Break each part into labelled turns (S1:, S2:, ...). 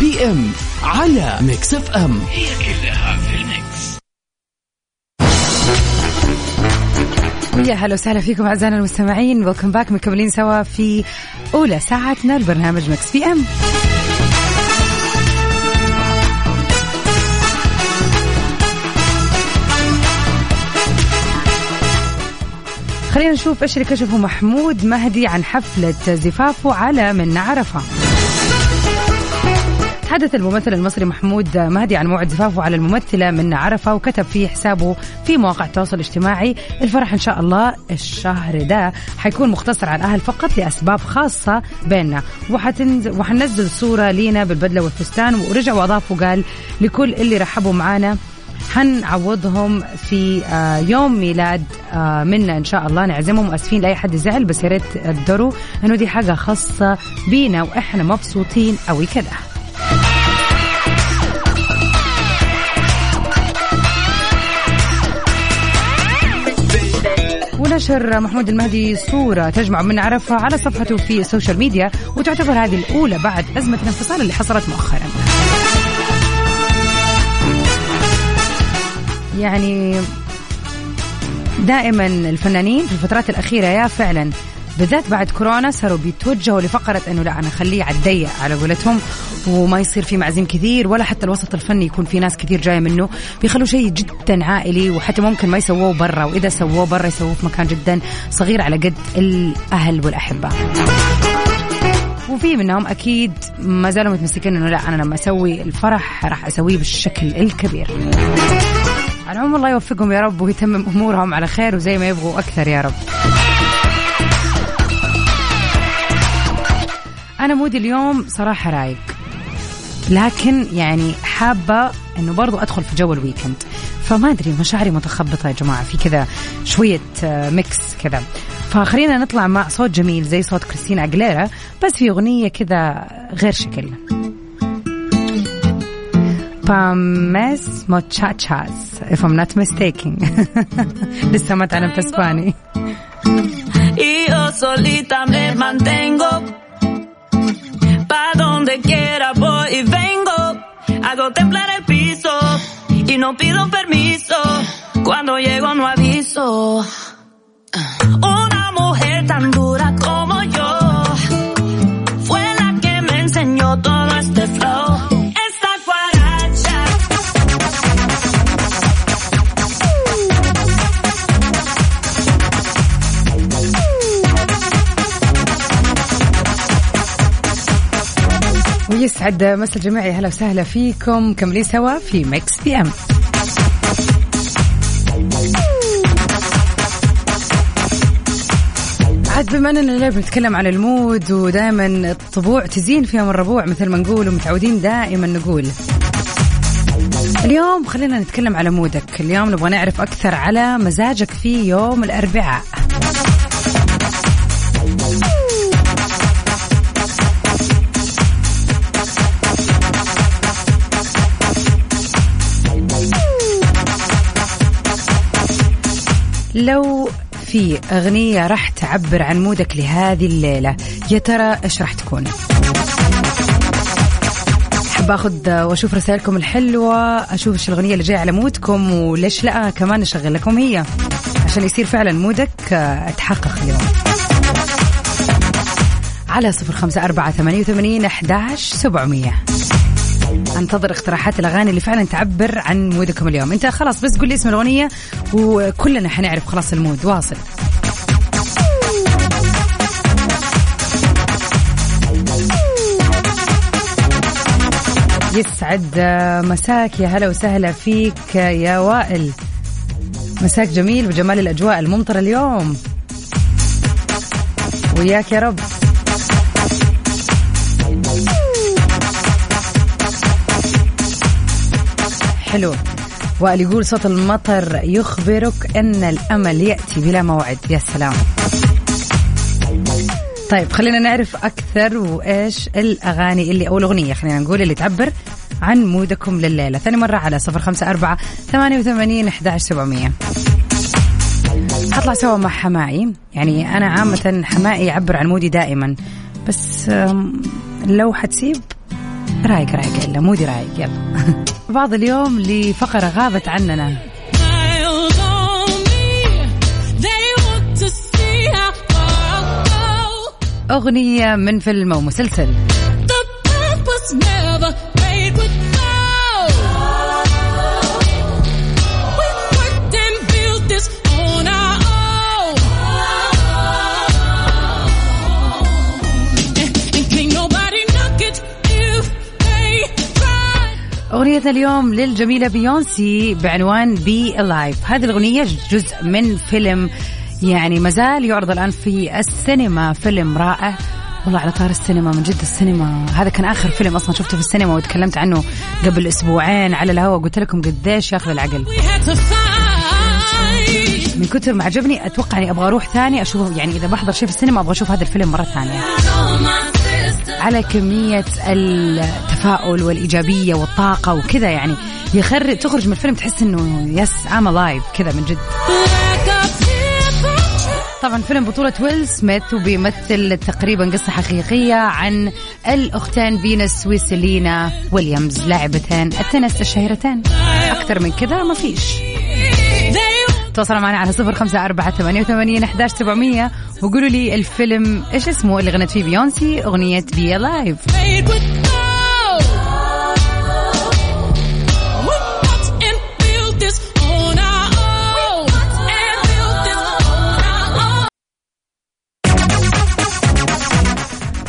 S1: PM على ميكس اف ام هي كلها في ال mix.
S2: يا هلا وسهلا فيكم أعزائنا المستمعين. welcome back مكملين سوا في أولى ساعتنا البرنامج Mix PM خلينا نشوف إيش اللي كشفه محمود مهدي عن حفلة زفافه على من عرفة. تحدث الممثل المصري محمود مهدي عن موعد زفافه على الممثلة من عرفة وكتب في حسابه في مواقع التواصل الاجتماعي. الفرح إن شاء الله الشهر ده حيكون مختصر على الأهل فقط لأسباب خاصة بيننا. وحتنزل وحنزل صورة لينا بالبدلة والفستان. ورجع وأضاف وقال لكل اللي رحبوا معانا حنعوضهم في آه، يوم ميلاد آه، منا إن شاء الله. نعزمهم. آسفين لأي حد زعل بس يا ريت تقدروا. انه دي حاجة خاصة بينا وإحنا مبسوطين قوي كده. ونشر محمود المهدي صورة تجمع من عرفة على صفحته في السوشيال ميديا وتعتبر هذه الأولى بعد أزمة الانفصال اللي حصلت مؤخرا. يعني دائما الفنانين في الفترات الأخيرة يا فعلا بالذات بعد كورونا صاروا بيتوجهوا لفقرة إنه لا أنا اخليه على على قولتهم وما يصير في معزيم كثير ولا حتى الوسط الفني يكون في ناس كثير جاية منه. بيخلوا شيء جدا عائلي وحتى ممكن ما يسووه برا وإذا سووه برا يسووه في مكان جدا صغير على قد الأهل والأحبة. وفي منهم أكيد ما زالوا متمسكين إنه لا أنا لما أسوي الفرح راح أسويه بالشكل الكبير. على العموم الله يوفقهم يا رب ويتمم أمورهم على خير وزي ما يبغوا أكثر يا رب. أنا mood ي اليوم صراحة رايق. لكن يعني حابة إنه برضو أدخل في جو ال weekend فما أدري مشاعري متخبطة يا جماعة. في كذا شوية آه، mix كذا. فخلينا نطلع مع صوت جميل زي صوت كريستينا أجليرا بس في أغنية كذا غير شكل. بامس موتشاتشاز if I'm not mistaken لسه ما تعلمت
S3: إسباني. solita me mantengo. Donde quiera voy y vengo. Hago temblar el piso y no pido permiso. Cuando llego no aviso. Una mujer tan dura como
S2: ويسعد مسا الجميع يا هلا وسهلا فيكم. كملين سوا في Mix PM عاد بما أننا الليل بنتكلم عن ال mood ودائما الطبوع تزين في يوم الربوع مثل ما نقول ومتعودين دائما نقول. اليوم خلينا نتكلم على mood ك. اليوم نبغى نعرف أكثر على مزاجك في يوم الأربعاء. لو في أغنية راح تعبر عن مودك لهذه الليلة يا ترى إيش راح تكون؟ أحب أخذ وأشوف رسائلكم الحلوة أشوف إيش الأغنية اللي جاية على مودكم وليش لا كمان نشغل لكم هي. عشان يصير فعلا مودك آه، تحقق اليوم. على صفر خمسة أربعة ثمانية وثمانين أحداش سبعمية. انتظر اقتراحات الأغاني اللي فعلا تعبر عن مودكم اليوم. أنت خلاص بس قول لي اسم الأغنية وكلنا حنعرف خلاص المود. واصل. يسعد مساك يا هلا وسهلا فيك يا وائل. مساك جميل وجمال الأجواء الممطرة اليوم. وياك يا رب. حلو. وائل يقول صوت المطر يخبرك إن الأمل يأتي بلا موعد. يا سلام. طيب خلينا نعرف أكثر وإيش الأغاني اللي أو الأغنية خلينا نقول اللي تعبر عن مودكم لليلة. ثاني مرة على صفر خمسة أربعة ثمانية وثمانين احداش سبعمئه حطلع سوا مع حمائي يعني أنا عامة حمائي يعبر عن مودي دائما. بس لو حتسيب رايق رايق. الا مودي رايق. يلا. بعض اليوم لفقرة غابت عننا. أغنية من فيلم أو مسلسل أغنيتنا اليوم للجميلة بيونسي بعنوان Be Alive هذه الأغنية جزء من فيلم يعني مازال يعرض الآن في السينما. فيلم رائع. والله على طاري السينما من جد السينما. هذا كان آخر فيلم أصلا شفته في السينما وتكلمت عنه قبل أسبوعين على الهواء قلت لكم قديش ياخذ العقل. من كثر ما عجبني أتوقع إني أبغى أروح ثاني أشوف يعني إذا بحضر شيء في السينما أبغى أشوف هذا الفيلم مرة ثانية. على كمية التفاؤل والإيجابية والطاقة وكذا يعني. يخرج تخرج من الفيلم تحس إنه yes I'm alive كذا من جد. طبعا فيلم بطولة ويل سميث وبيمثل تقريبا قصة حقيقية عن الأختين فينس وسيرينا ويليامز لاعبتين التنس الشهيرتين. أكثر من كذا ما فيش. تواصلوا معنا على صفر خمسة أربعة ثمانية وثمانين أحداش سبعمية وقولوا لي الفيلم إيش اسمه اللي غنت فيه بيونسي أغنية Be Alive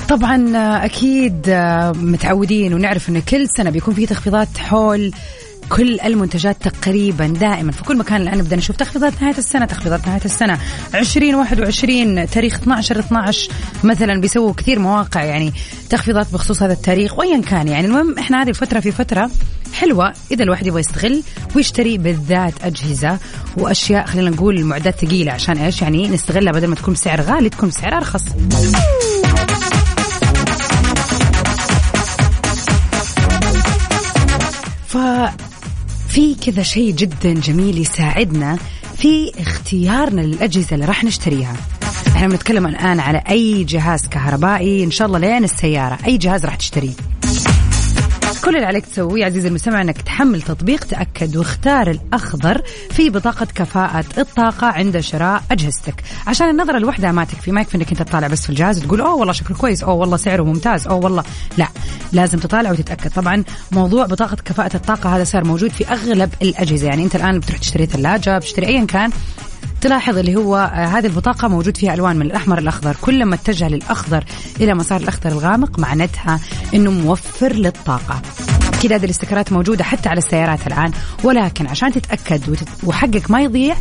S2: طبعا أكيد متعودين ونعرف انه كل سنة بيكون في تخفيضات حول كل المنتجات تقريبا دائما. في كل مكان الان نبدا نشوف تخفيضات نهاية السنة تخفيضات نهاية السنة. 2021 تاريخ 12 12 مثلا بيسووا كثير مواقع يعني تخفيضات بخصوص هذا التاريخ. وايا كان يعني المهم إحنا هذه الفترة في فترة حلوة. إذا الواحد يبغى يستغل ويشتري بالذات أجهزة وأشياء خلينا نقول معدات ثقيلة عشان إيش؟ يعني نستغلها بدل ما تكون بسعر غالي تكون بسعر أرخص. في كذا شيء جدا جميل يساعدنا في اختيارنا للأجهزة اللي راح نشتريها. إحنا بنتكلم الآن على أي جهاز كهربائي إن شاء الله لين السيارة. أي جهاز راح تشتريه. كل اللي عليك تسويه عزيزي المستمع إنك تحمل تطبيق تأكد واختار الأخضر في بطاقة كفاءة الطاقة عند شراء أجهزتك. عشان النظرة لوحدها ما تكفي ما يكفي إنك أنت تطالع بس في الجهاز وتقول أوه والله شكله كويس أوه والله سعره ممتاز أوه والله. لا لازم تطالع وتتأكد. طبعا موضوع بطاقة كفاءة الطاقة هذا صار موجود في أغلب الأجهزة. يعني أنت الآن بتروح تشتري ثلاجة بتشتري ايا كان تلاحظ اللي هو آه، هذه البطاقة موجود فيها ألوان من الأحمر الأخضر. كل ما اتجه للأخضر إلى مسار الأخضر الغامق معناتها أنه موفر للطاقة. كذا هذه الاستكرات موجودة حتى على السيارات الآن. ولكن عشان تتأكد وحقك ما يضيع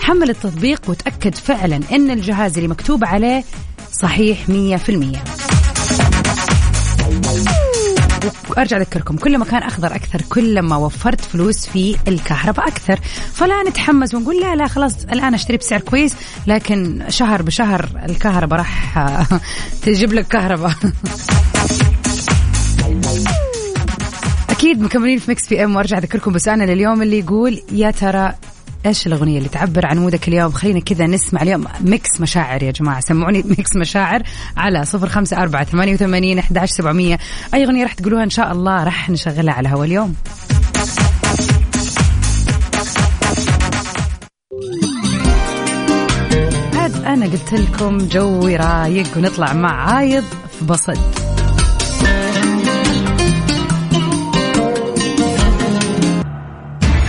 S2: حمل التطبيق وتأكد فعلا أن الجهاز اللي مكتوب عليه صحيح مية في المية. وأرجع أذكركم كل ما كان أخضر أكثر كل ما وفرت فلوس في الكهرباء أكثر. فلا نتحمس ونقول لا لا خلاص الآن أشتري بسعر كويس لكن شهر بشهر الكهرباء راح تجيب لك كهرباء. أكيد مكملين في Mix PM وأرجع أذكركم بسؤالنا لليوم اللي يقول يا ترى إيش الأغنية اللي تعبر عن mood ك اليوم؟ خلينا كذا نسمع اليوم mix مشاعر يا جماعة. سمعوني mix مشاعر على صفر خمسة أربعة ثمانية وثمانين إحدى عشر سبعمئه أي أغنية راح تقولوها إن شاء الله راح نشغلها على هوا اليوم. عاد أنا قلت لكم جوي رايق ونطلع مع عايض في بسط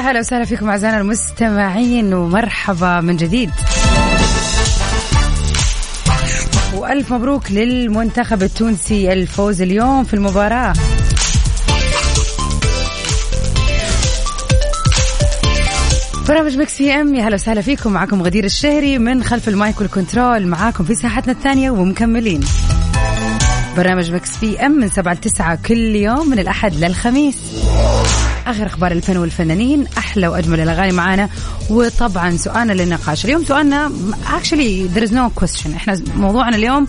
S2: هلا وسهلا فيكم أعزائنا المستمعين ومرحبا من جديد. وألف مبروك للمنتخب التونسي الفوز اليوم في المباراة. برنامج Mix PM يا هلا وسهلا فيكم. معكم غدير الشهري من خلف ال mic وال control. معاكم في ساعتنا الثانية ومكملين. برنامج Mix PM من 7 ل 9 كل يوم من الأحد للخميس. آخر أخبار الفن والفنانين أحلى وأجمل الأغاني معانا. وطبعا سؤالنا للنقاش. اليوم سؤالنا actually there is no question إحنا موضوعنا اليوم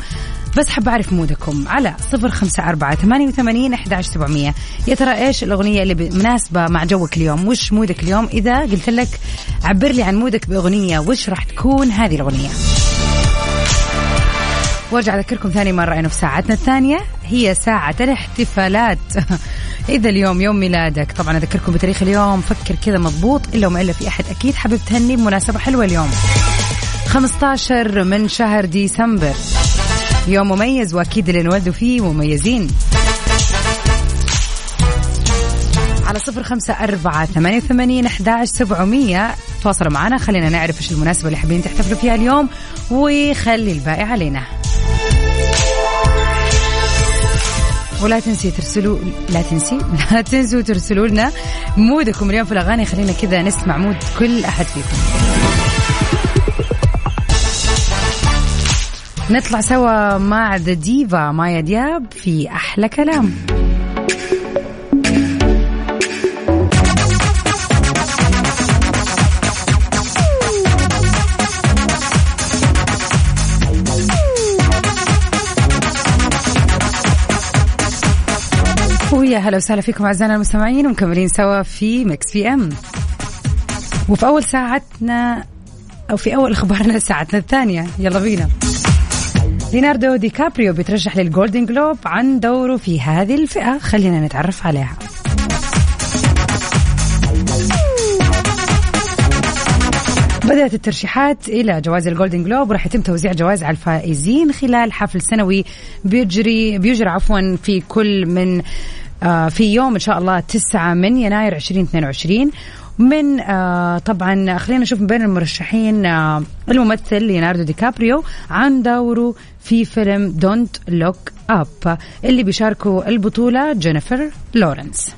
S2: بس حاب أعرف mood كم. على صفر خمسة أربعة ثمانية وثمانين أحد سبعمية. يا ترى إيش الأغنية اللي مناسبة مع جوك اليوم؟ وش mood ك اليوم؟ إذا قلت لك عبر لي عن mood ك بأغنية وش راح تكون هذه الأغنية؟ وأرجع أذكركم ثاني مرة إنه في ساعتنا الثانية هي ساعة الاحتفالات. إذا اليوم يوم ميلادك. طبعا أذكركم بتاريخ اليوم. فكر كذا مضبوط. إلا وما إلا في أحد أكيد حابب تهني بمناسبة حلوة اليوم. 15 من شهر ديسمبر. يوم مميز وأكيد اللي انولدوا فيه مميزين. على صفر خمسة أربعة ثمانية وثمانين أحداش سبعمية. تواصلوا معنا. خلينا نعرف إيش المناسبة اللي حابين تحتفلوا فيها اليوم. وخلي الباقي علينا. ولا تنسي ترسلوا لا تنسي لا تنسوا ترسلوا لنا مودكم اليوم في الأغاني. خلينا كذا نسمع مود كل أحد فيكم. نطلع سوا مع the diva مايا دياب في أحلى كلام. ويا هلا وسهلا فيكم أعزائنا المستمعين ومكملين سوا في Mix PM وفي أول ساعتنا أو في أول أخبارنا ساعتنا الثانية. يلا بينا. ليناردو دي كابريو بيترشح للجولدن جلوب عن دوره في هذه الفئة. خلينا نتعرف عليها. بدأت الترشيحات إلى جوائز الجولدن جلوب وراح يتم توزيع جوائز على الفائزين خلال حفل سنوي بيجري بيجري عفوا في كل من في يوم إن شاء الله 9 من يناير 2022 من آه طبعا خلينا نشوف من بين المرشحين آه الممثل ليوناردو دي كابريو عن دوره في فيلم Don't Look Up اللي بيشاركوا البطولة جينيفر لورنس.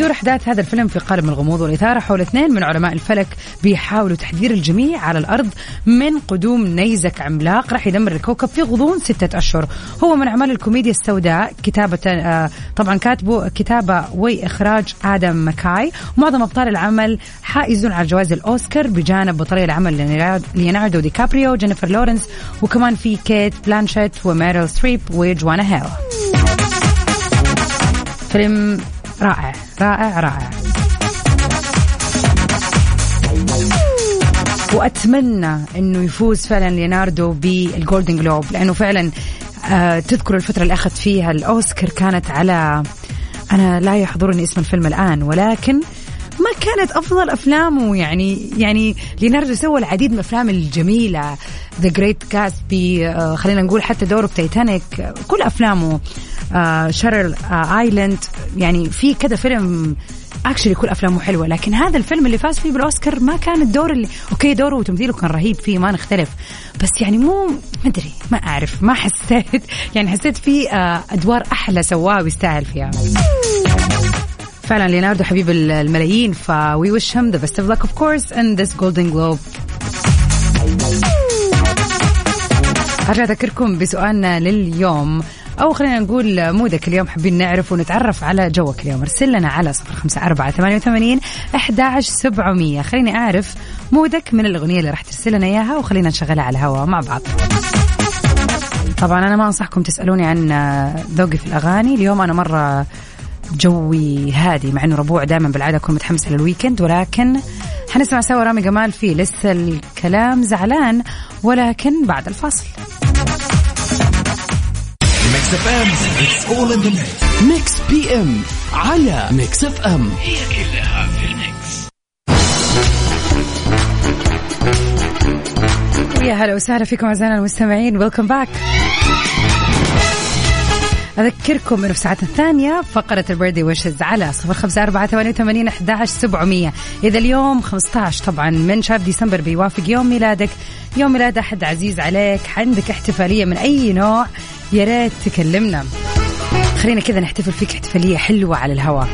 S2: بتدور أحداث هذا الفيلم في قالب الغموض والإثارة حول اثنين من علماء الفلك بيحاولوا تحذير الجميع على الأرض من قدوم نيزك عملاق. راح يدمر الكوكب في غضون ستة أشهر. هو من أعمال الكوميديا السوداء كتابة آه طبعا كاتبه كتابة واخراج آدم ماكاي معظم أبطال العمل حائزون على جوائز الأوسكار بجانب بطلي العمل ليوناردو دي كابريو جينيفر لورنس وكمان في كيت بلانشيت وميريل ستريب وجونا هيل. فيلم رائع. رائع رائع. وأتمنى إنه يفوز فعلا ليوناردو بالجولدن جلوب لأنه فعلا آه تذكر الفترة اللي اخذ فيها الأوسكار كانت على أنا لا يحضرني اسم الفيلم الآن ولكن ما كانت أفضل أفلامه. يعني يعني ليوناردو سوى العديد من الأفلام الجميلة The Great Gatsby خلينا نقول حتى دوره بتايتانيك كل أفلامه Shutter Island. يعني في كذا فيلم actually كل أفلامه حلوة لكن هذا الفيلم اللي فاز فيه بالأوسكار ما كان الدور اللي okay دوره وتمثيله كان رهيب فيه ما نختلف. بس يعني مو ما أدري ما أعرف ما حسيت. يعني حسيت في أدوار أحلى سواها ويستاهل فيها. فعلا ليوناردو حبيب الملايين ف we wish him the best of luck of course in this golden globe. أرجع أذكركم بسؤالنا لليوم. أو خلينا نقول مودك اليوم حابين نعرف ونتعرف على جوك اليوم. ارسل لنا على صفر خمسة أربعة ثمانية وثمانين أحد سبعمية. خليني أعرف mood ك من الأغنية اللي راح ترسل لنا إياها وخلينا نشغلها على الهواء مع بعض. طبعا أنا ما أنصحكم تسألوني عن ذوقي في الأغاني. اليوم أنا مرة جوي هادي مع إنه ربوع دائما بالعادة أكون متحمسه لل weekend ولكن حنسمع سوا رامي جمال في لسه الكلام. زعلان ولكن بعد الفاصل.
S1: Mix FM. It's all in the Mix PM على Mix FM. هي كلها في ال mix.
S2: يا هلا وسهلا فيكم أعزائنا المستمعين. ويلكم باك أذكركم أنه في ساعتنا الثانية فقرة البردي وشز على صفر خمسة أربعة ثمانية وثمانين أحداش سبعمية. إذا اليوم 15 طبعا من شهر ديسمبر بيوافق يوم ميلادك. يوم ميلاد أحد عزيز عليك. عندك احتفالية من أي نوع؟ يا ريت تكلمنا. خلينا كذا نحتفل فيك احتفالية حلوة على الهواء.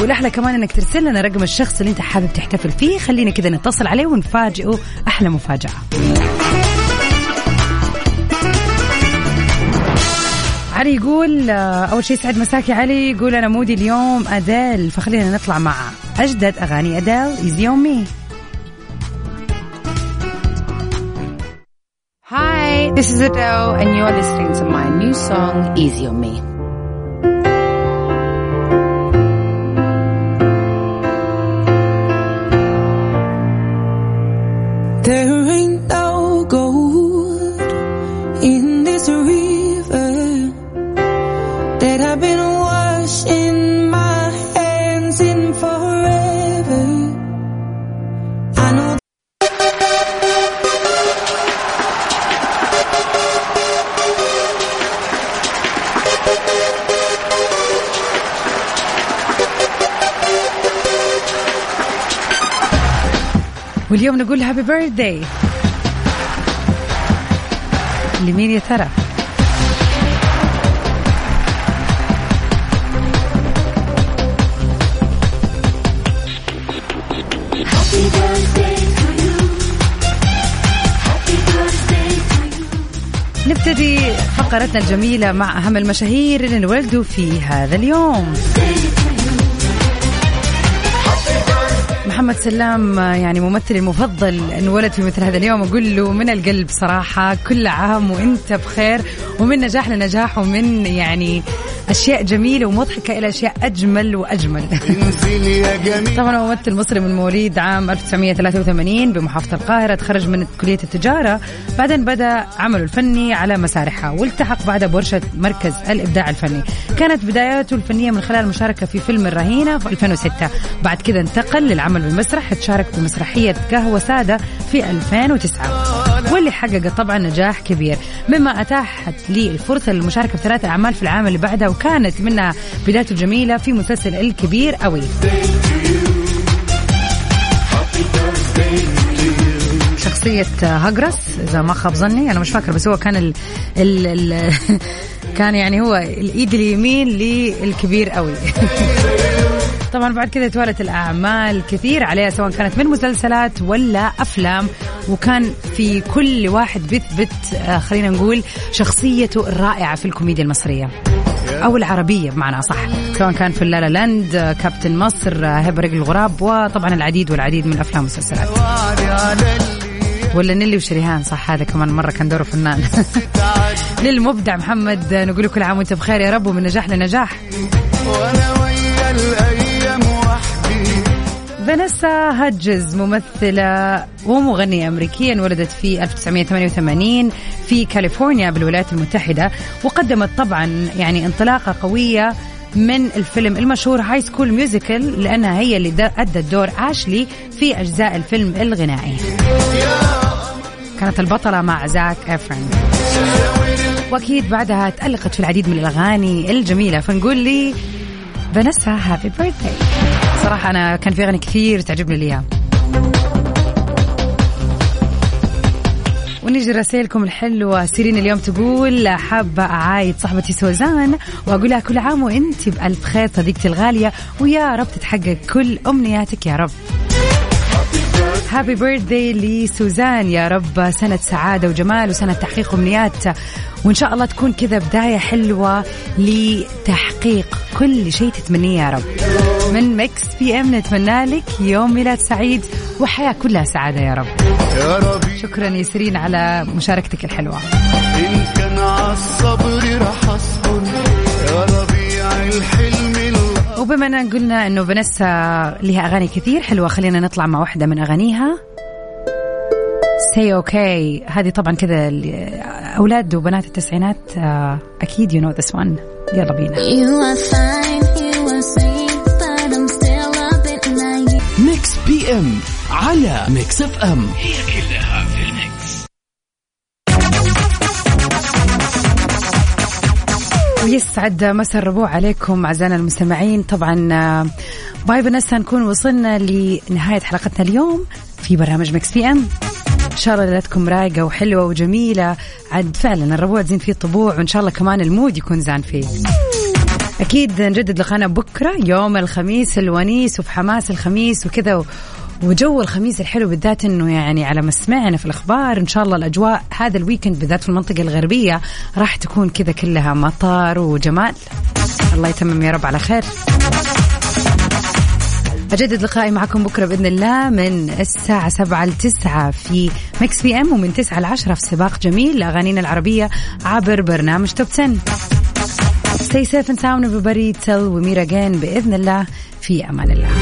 S2: والأحلى كمان إنك ترسل لنا رقم الشخص اللي أنت حابب تحتفل فيه. خلينا كذا نتصل عليه ونفاجئه. أحلى مفاجأة. علي يقول آه، أول شيء يسعد مساكي علي يقول أنا mood ي اليوم أديل فخلينا نطلع مع أجدد أغاني أديل Easy on Me Hi, this is Adele, and you're listening to my new song, Easy on Me. واليوم نقول هابي بيرثداي لمين يا ترى؟ نبتدي فقرتنا الجميلة مع أهم المشاهير اللي انولدوا في هذا اليوم محمد سلام يعني ممثلي المفضل انولد في مثل هذا اليوم. أقول له من القلب صراحة كل عام وإنت بخير ومن نجاح لنجاح ومن يعني أشياء جميلة ومضحكة إلى أشياء أجمل وأجمل. طبعا هو ممثل مصري من مواليد عام 1983 بمحافظة القاهرة تخرج من كلية التجارة بعدين بدأ عمله الفني على مسارحها والتحق بعدها بورشة مركز الإبداع الفني. كانت بداياته الفنية من خلال المشاركه في فيلم الرهينة في 2006 بعد كذا انتقل للعمل بالمسرح تشارك بمسرحية قهوة سادة في 2009 واللي حقق طبعا نجاح كبير. مما أتاحت لي الفرصة للمشاركة في ثلاث أعمال في العام اللي بعدها وكانت منها بدايته الجميله في مسلسل الكبير قوي شخصية هجرس إذا ما خاب ظني أنا مش فاكر بس هو كان ال ال كان يعني هو الإيد اليمين للكبير قوي طبعا بعد كذا توالت الأعمال كثير عليها سواء كانت من مسلسلات ولا أفلام. وكان في كل واحد بيثبت آه، خلينا نقول شخصيته الرائعة في الكوميديا المصرية. أو العربية بمعنى صح سواء كان في اللالا لاند آه، كابتن مصر آه، هبة رجل الغراب وطبعا العديد والعديد من الأفلام والمسلسلات ولا نيلي وشريهان صح هذا كمان مرة كان دوره فنان. للمبدع محمد نقول كل عام وانت بخير يا رب ومن نجاح لنجاح. فانيسا هادجنز ممثلة ومغنية أمريكية ولدت في 1988 في كاليفورنيا بالولايات المتحدة وقدمت طبعا يعني انطلاقة قوية من الفيلم المشهور High School Musical لأنها هي اللي أدت دور آشلي في أجزاء الفيلم الغنائي. كانت البطلة مع زاك إفرون وأكيد بعدها تألقت في العديد من الأغاني الجميلة فنقول لي فانيسا happy birthday. صراحة أنا كان في أغاني كثير تعجبني ليها. ونجي رسائلكم الحلوة. سيرين اليوم تقول حابة أعايد صاحبتي سوزان وأقول لها كل عام وأنت بألف خير صديقتي الغالية. ويا رب تتحقق كل أمنياتك يا رب. happy birthday لسوزان. يا رب سنة سعادة وجمال وسنة تحقيق أمنيات. وإن شاء الله تكون كذا بداية حلوة لتحقيق كل شيء تتمنيه يا رب. من Mix PM نتمنى لك يوم ميلاد سعيد وحياة كلها سعادة يا رب.
S4: يا ربي.
S2: شكرا يا سيرين على مشاركتك الحلوة.
S4: إن كان عالصبر رح اصبر يا ربيع الحلم الأ-
S2: وبما أننا قلنا أنه فانيسا لها أغاني كثير حلوة خلينا نطلع مع واحدة من أغانيها. Say Okay هذه طبعا كذا أولاد وبنات التسعينات آه، أكيد you know this one يلا بينا.
S5: You are fine, you are sweet, but I'm still a bit naive.
S1: Mix PM على Mix FM هي كلها في ال mix
S2: يسعد مساء الربوع عليكم أعزائنا المستمعين. طبعا آه، bye فانيسا نكون وصلنا لنهاية حلقتنا اليوم في برنامج Mix PM. إن شاء الله ليلتكم رايقة وحلوة وجميلة. عاد فعلا الربوع زين فيه طبوع وإن شاء الله كمان ال mood يكون زان فيه. أكيد نجدد لقانا بكرة يوم الخميس الونيس وفي حماس الخميس وكذا. وجو الخميس الحلو بالذات إنه يعني على ما سمعنا في الأخبار. إن شاء الله الأجواء هذا ال weekend بالذات في المنطقة الغربية راح تكون كذا كلها مطر وجمال. الله يتمم يا رب على خير. أجدد لقائي معكم بكرة بإذن الله من الساعة سبعة لتسعة في Mix PM ومن تسعة لعشرة في سباق جميل لأغانينا العربية عبر برنامج Top 10 Stay safe and sound everybody. Till we meet again بإذن الله. في أمان الله.